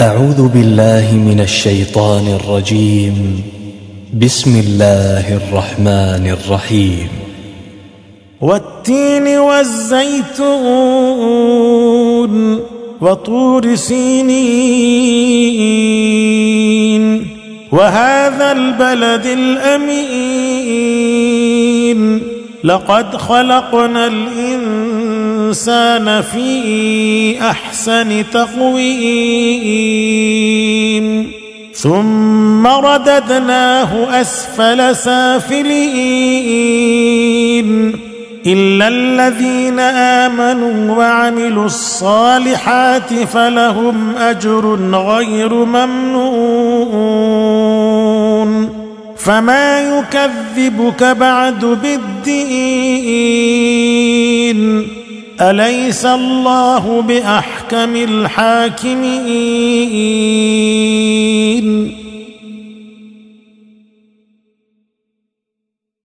أعوذ بالله من الشيطان الرجيم. بسم الله الرحمن الرحيم. والتين والزيتون وطور سينين وهذا البلد الأمين. لقد خلقنا الإنسان في أحسن تقويم. ثم رددناه أسفل سافلين. إلا الذين آمنوا وعملوا الصالحات فلهم أجر غير ممنون. فما يكذبك بعد بالدين. أليس الله بأحكم الحاكمين؟